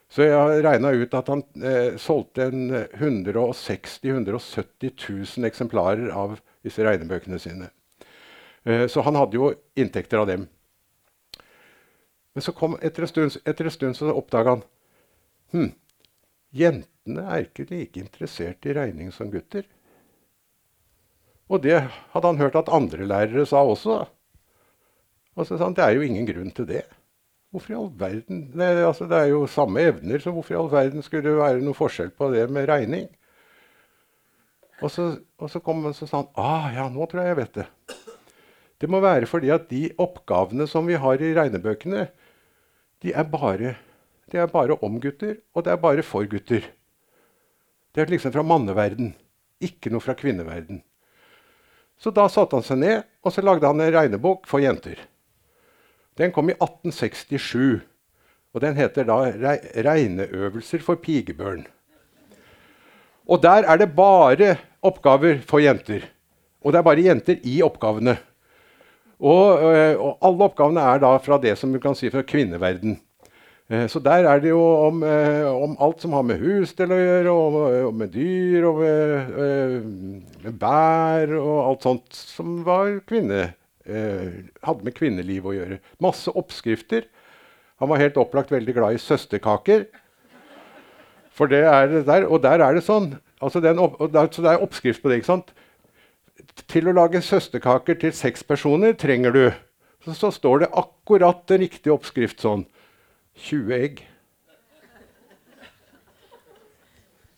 Så jeg har regna ut at han eh, solgte 160 000-170 000 eksemplarer av disse regnebøkene sine. Eh, så han hadde jo inntekter av dem. Men så kom, etter en stund, etter en stund så oppdaga han hm, jentene er ikke like interessert i regning som gutter. Og det hadde han hørt at andre lærere sa også. Og så sa han det er jo ingen grunn til det. Hvorfor i all verden? Det, altså, det er jo samme evner, så hvorfor i all verden skulle det være noe forskjell på det med regning? Og så, og så kom han og sa ah, ja, nå tror jeg jeg vet det. Det må være fordi at de oppgavene som vi har i regnebøkene, de er bare, de er bare om gutter, og det er bare for gutter. Det er liksom fra manneverden, ikke noe fra kvinneverden. Så da satte han seg ned og så lagde han en regnebok for jenter. Den kom i 1867, og den heter da 'Regneøvelser for pigebørn'. Og der er det bare oppgaver for jenter. Og det er bare jenter i oppgavene. Og, eh, og, alle oppgavene er da fra det som du kan si fra kvinneverden. Eh, så der er det jo om, eh, om, alt som har med hus til å gjøre, og, med dyr og med, med, bær og alt sånt som var kvinne, hadde med kvinneliv å gjøre. Masse oppskrifter. Han var helt opplagt veldig glad i søsterkaker. For det er det der, og der er det sånn. Altså opp, så det er oppskrift på det. ikke sant? til å lage søsterkaker til seks personer trenger du så, så, står det akkurat den riktige oppskrift sånn 20 egg.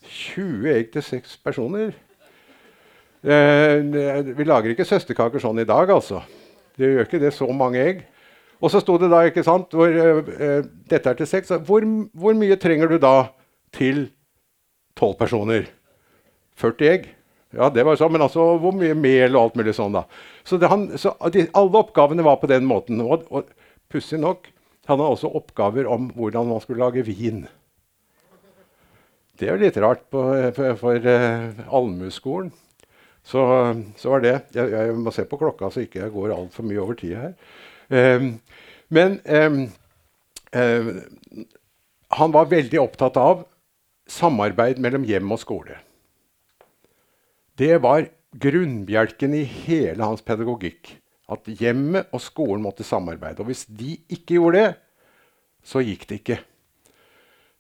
20 egg til seks personer. Eh, vi lager ikke søsterkaker sånn i dag, altså. Det gjør ikke det så mange egg. Og så sto det da, ikke sant, hvor, eh, dette er til seks. Hvor, hvor mye trenger du da til tolv personer? 40 egg. Ja, det var sånn, Men altså, hvor mye mel og alt mulig sånn, da. Så, det, han, så de, alle oppgavene var på den måten. Og, og pussig nok hadde også oppgaver om hvordan man skulle lage vin. Det er jo litt rart på, for, for uh, allmueskolen. Så, så var det. Jeg, jeg, må se på klokka så ikke jeg går altfor mye over tida her. Um, men um, um, han var veldig opptatt av samarbeid mellom hjem og skole. Det var grunnbjelken i hele hans pedagogikk. At hjemmet og skolen måtte samarbeide. Og hvis de ikke gjorde det, så gikk det ikke.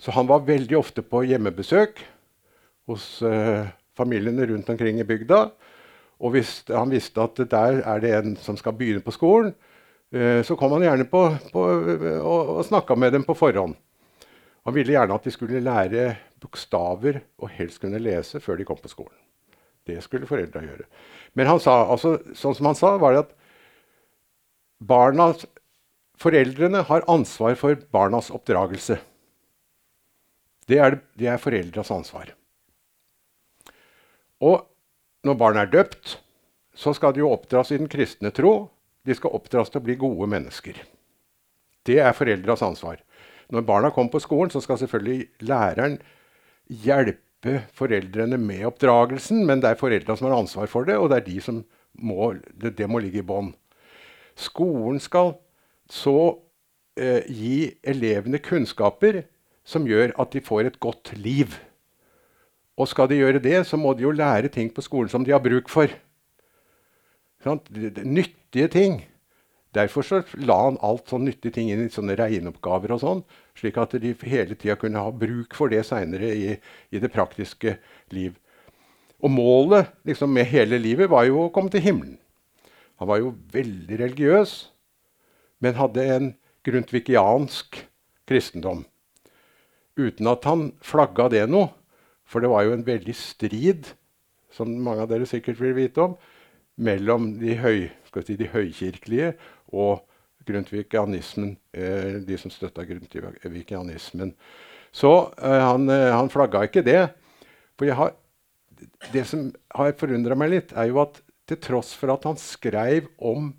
Så han var veldig ofte på hjemmebesøk hos uh, familiene rundt omkring i bygda. Og hvis han visste at der er det en som skal begynne på skolen, uh, så kom han gjerne på, på, og, og snakka med dem på forhånd. Han ville gjerne at de skulle lære bokstaver og helst kunne lese før de kom på skolen. Det skulle foreldra gjøre. Men han sa, altså, sånn som han sa, var det at barnas foreldrene har ansvar for barnas oppdragelse. Det er, det er foreldras ansvar. Og når barn er døpt, så skal de jo oppdras i den kristne tro. De skal oppdras til å bli gode mennesker. Det er foreldras ansvar. Når barna kommer på skolen, så skal selvfølgelig læreren hjelpe foreldrene med oppdragelsen, men det er foreldra som har ansvar for det, og det er de som må, det, det må ligge i bånn. Skolen skal så eh, gi elevene kunnskaper som gjør at de får et godt liv. Og skal de gjøre det, så må de jo lære ting på skolen som de har bruk for. Sånn? Nyttige ting. Derfor så la han alt sånn nyttige ting inn i sånne regneoppgaver, og sånn, slik at de hele tida kunne ha bruk for det seinere i, i, det praktiske liv. Og målet liksom, med hele livet var jo å komme til himmelen. Han var jo veldig religiøs, men hadde en grundtvigiansk kristendom. Uten at han flagga det noe, for det var jo en veldig strid, som mange av dere sikkert vil vite om, mellom de, høy, si, de høykirkelige og grundtvigianismen, eh, de som støtta grundtvigianismen. Så eh, han, eh, han flagga ikke det. For har, det som har forundra meg litt, er jo at til tross for at han skrev om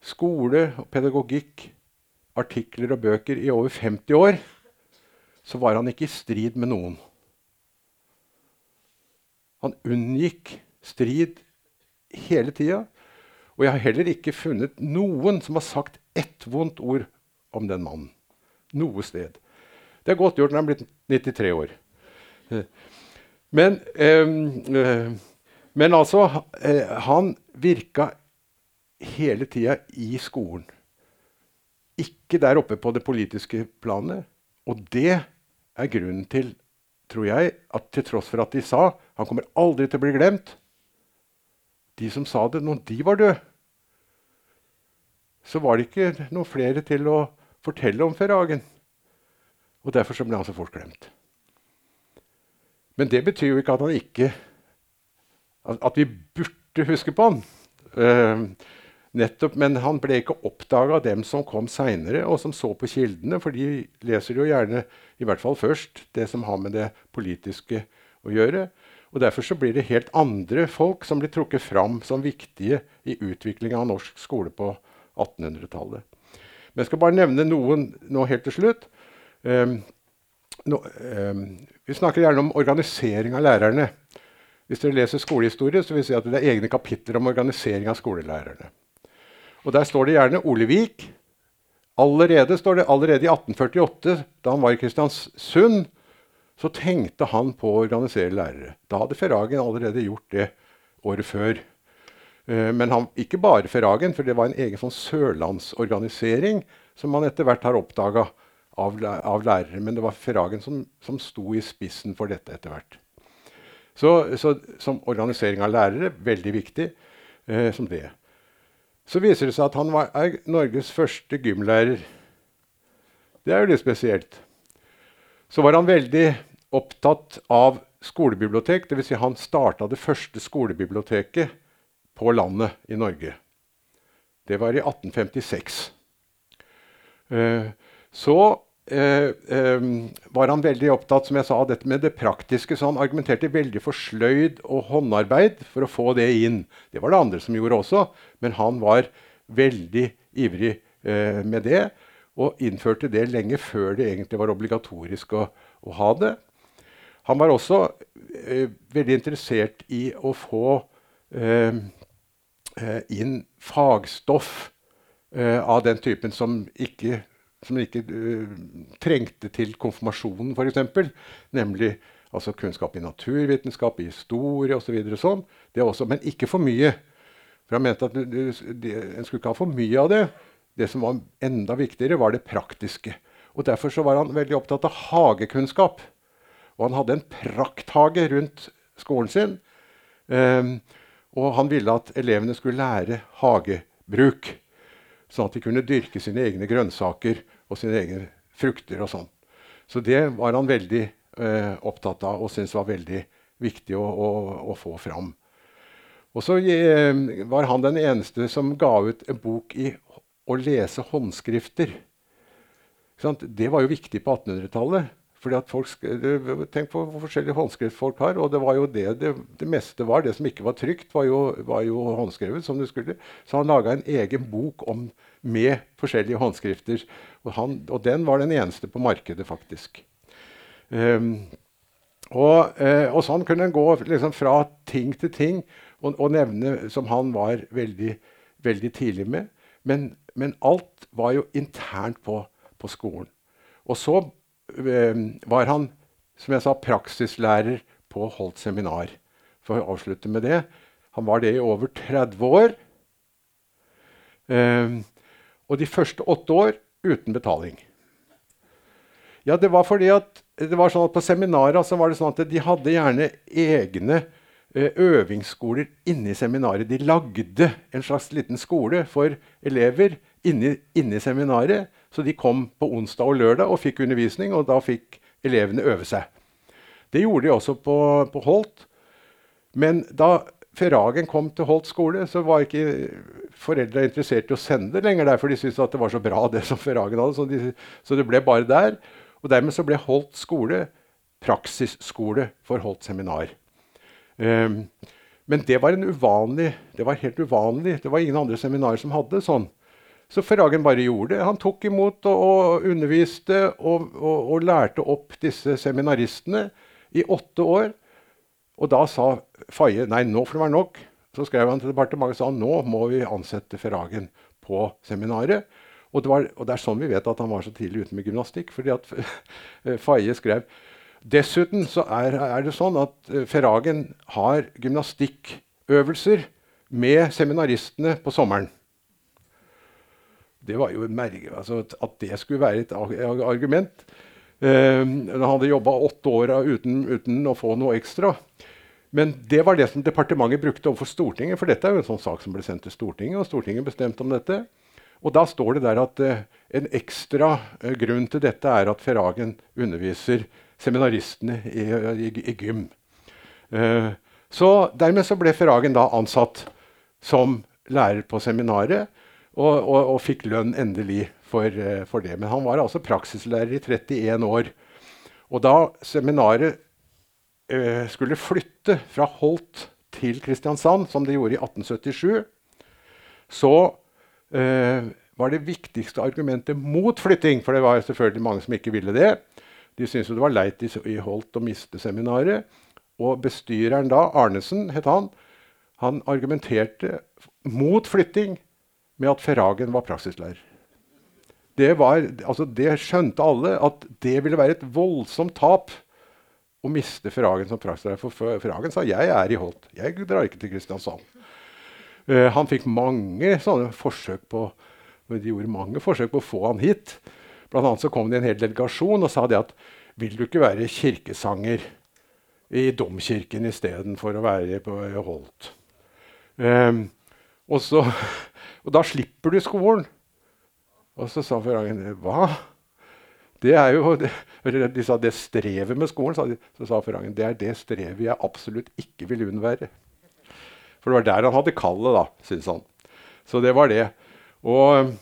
skole og pedagogikk, artikler og bøker i over 50 år, så var han ikke i strid med noen. Han unngikk strid hele tida. Og jeg har heller ikke funnet noen som har sagt ett vondt ord om den mannen. Noe sted. Det er godt gjort når han er blitt 93 år. Men, eh, men altså eh, Han virka hele tida i skolen. Ikke der oppe på det politiske planet. Og det er grunnen til, tror jeg, at til tross for at de sa han kommer aldri til å bli glemt De som sa det når de var døde, så var det ikke noen flere til å fortelle om Ferragen. Og derfor så ble han så fort glemt. Men det betyr jo ikke at han ikke At vi burde huske på han. Uh, nettopp, Men han ble ikke oppdaga av dem som kom seinere, og som så på kildene. For de leser jo gjerne, i hvert fall først, det som har med det politiske å gjøre. Og Derfor så blir det helt andre folk som blir trukket fram som viktige i utviklinga av norsk skole på 1800-tallet. Men jeg skal bare nevne noen nå helt til slutt. Um, no, um, vi snakker gjerne om organisering av lærerne. Hvis dere leser skolehistorie, så vil jeg si at det er egne kapitler om organisering av skolelærerne. Og Der står det gjerne Olevik. Allerede, står det, allerede i 1848, da han var i Kristiansund, så tenkte han på å organisere lærere. Da hadde Ferragen allerede gjort det året før. Eh, men han, ikke bare Ferragen, for det var en egen sånn sørlandsorganisering som man etter hvert har oppdaga av, av, lærere. Men det var Ferragen som, som sto i spissen for dette etter hvert. Så, så, som organisering av lærere veldig viktig eh, som det. Så viser det seg at han var, er Norges første gymlærer. Det er jo litt spesielt. Så var han veldig opptatt av skolebibliotek. Dvs. Si han starta det første skolebiblioteket på landet i Norge. Det var i 1856. Uh, så var han veldig opptatt som jeg sa, av dette med det praktiske. Så han argumenterte veldig for sløyd og håndarbeid for å få det inn. Det var det andre som gjorde også, men han var veldig ivrig uh, med det. Og innførte det lenge før det egentlig var obligatorisk å, å ha det. Han var også veldig interessert i å få Eh, inn fagstoff eh, av den typen som ikke, som de ikke uh, trengte til konfirmasjonen, f.eks. Nemlig altså kunnskap i naturvitenskap, i historie osv. Så sånn. Men ikke for mye. For han mente at du, du, En skulle ikke ha for mye av det. Det som var enda viktigere, var det praktiske. Og Derfor så var han veldig opptatt av hagekunnskap. Og han hadde en prakthage rundt skolen sin. Um, og han ville at elevene skulle lære hagebruk. Sånn at de kunne dyrke sine egne grønnsaker og sine egne frukter. og sånn. Så det var han veldig eh, opptatt av og syntes var veldig viktig å, å, å få fram. Og så eh, var han den eneste som ga ut en bok i å lese håndskrifter. Det var jo viktig på 1800-tallet. Fordi at folk, Tenk på hvor forskjellige håndskrift folk har. Og det var jo det det, det meste var. Det som ikke var trygt, var jo, var jo håndskrevet. som det skulle. Så han laga en egen bok om, med forskjellige håndskrifter. Og, han, og, den var den eneste på markedet, faktisk. Um, og, uh, og, sånn kunne en gå liksom, fra ting til ting og, og, nevne som han var veldig, veldig tidlig med. Men, men alt var jo internt på, på skolen. Og så Eh, var han, som jeg sa, praksislærer på Holt seminar. For å avslutte med det. Han var det i over 30 år. Um, og de første åtte år uten betaling. Ja, det var fordi at det var sånn at På seminaret så var det sånn at de hadde gjerne egne uh, øvingsskoler inni seminaret. De lagde en slags liten skole for elever inni, inni seminaret. Så de kom på onsdag og lørdag og fikk undervisning, og da fikk elevene øve seg. Det gjorde de også på, på Holt. Men da Ferragen kom til Holt skole, så var ikke foreldra interessert i å sende det lenger der, for de syntes at det var så bra, det som Ferragen hadde. Så, de, så, det ble bare der. Og dermed så ble Holt skole praksisskole for Holt seminar. Um, men det var, uvanlig, det var helt uvanlig. Det var ingen andre seminarer som hadde sånn. Så Ferragen bare gjorde det. Han tok imot og, og underviste og, og, og, lærte opp disse seminaristene i åtte år. Og da sa Faye nei, nå får det være nok. Så skrev han til departementet og sa nå må vi ansette Ferragen på seminaret. Og det, var, og det, er sånn vi vet at han var så tidlig ute med gymnastikk. fordi at Faye skrev Dessuten så er, er, det sånn at Ferragen har gymnastikkøvelser med seminaristene på sommeren det var jo merke, altså, At det skulle være et argument. Uh, han hadde jobba åtte år uten, uten, å få noe ekstra. Men det var det som departementet brukte overfor Stortinget. For dette er jo en sånn sak som ble sendt til Stortinget, og Stortinget bestemte om dette. Og da står det der at uh, en ekstra uh, grunn til dette er at Ferragen underviser seminaristene i, i, i gym. Uh, så dermed så ble Ferragen da ansatt som lærer på seminaret. Og, og, og fikk lønn endelig for, uh, for, det. Men han var altså praksislærer i 31 år. Og da seminaret eh, skulle flytte fra Holt til Kristiansand, som det gjorde i 1877, så eh, var det viktigste argumentet mot flytting For det var selvfølgelig mange som ikke ville det. De syntes det var leit i Holt å miste seminaret. Og bestyreren da, Arnesen het han, han argumenterte mot flytting med at Ferragen var praksislærer. Det, var, altså det skjønte alle, at det ville være et voldsomt tap å miste Ferragen som praksislærer. For Ferragen sa jeg er i Holt, jeg drar ikke til Kristiansand. Uh, han fikk mange sånne forsøk på de gjorde mange forsøk på å få han hit. Blant annet så kom det en hel delegasjon og sa det at vil du ikke være kirkesanger i domkirken istedenfor å være på Holt? Um, og så og da slipper du skolen. Og så sa Ferrangen hva? Det er jo, De sa det strevet med skolen. Sa de, så sa Ferrangen det er det strevet jeg absolutt ikke vil unnvære. For det var der han hadde kallet, da, syntes han. Så det var det. Og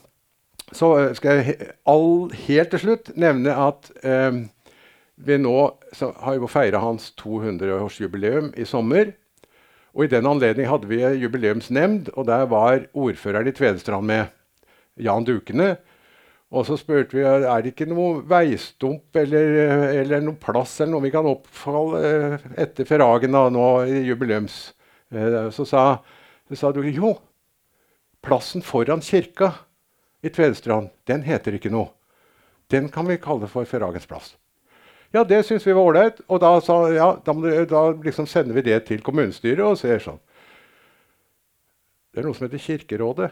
så skal jeg all, helt til slutt nevne at eh, vi nå har jo feira hans 200-årsjubileum i sommer. Og I den anledning hadde vi jubileumsnemnd, og der var ordføreren i Tvedestrand med, Jan Dukene. Og så spurte vi er det ikke noe veistump eller, eller noen plass eller noe vi kan oppfalle eh, etter Ferragen nå i jubileums. Eh, så sa, så sa du jo, plassen foran kirka i Tvedestrand, den heter ikke noe. Den kan vi kalle for Ferragens plass. Ja, det syns vi var ålreit. Og da sa ja, da, da liksom sender vi det til kommunestyret og ser sånn. Det er noe som heter Kirkerådet.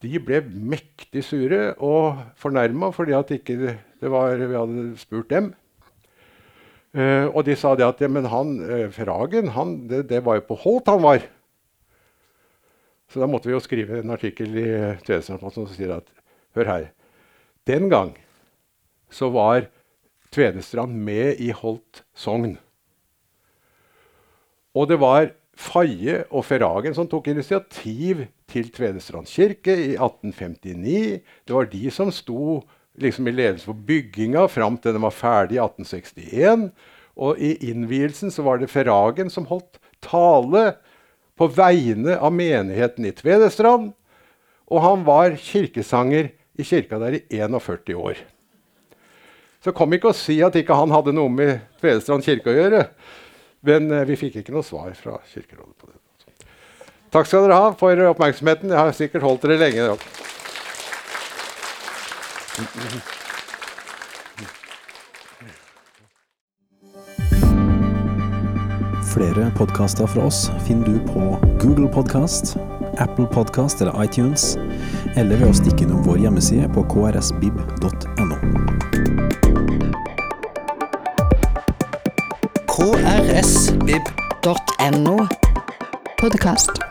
de ble mektig sure og fornærma fordi at ikke det var, vi hadde spurt dem. Eh, og de sa det at ja, men han, eh, Fragen, han, det, det, var jo på Holt han var. Så da måtte vi jo skrive en artikkel i Tvedestrandposten som sier at hør her Den gang så var Tvedestrand med i Holt sogn. Og det var Faye og Ferragen som tok initiativ til Tvedestrand kirke i 1859. Det var de som sto liksom i ledelse for bygginga fram til den var ferdig i 1861. Og i innvielsen så var det Ferragen som holdt tale på vegne av menigheten i Tvedestrand. Og han var kirkesanger i kirka der i 41 år. Så kom ikke og si at ikke han hadde noe med Tvedestrand kirke å gjøre. Men eh, vi fikk ikke noe svar fra Kirkerådet på det. Takk skal dere ha for oppmerksomheten. Jeg har sikkert holdt dere lenge. Flere podkaster fra oss finner du på Google Podkast, Apple Podkast eller iTunes, eller ved å stikke innom vår hjemmeside på krsbib.no. krsbib.no. Podkast.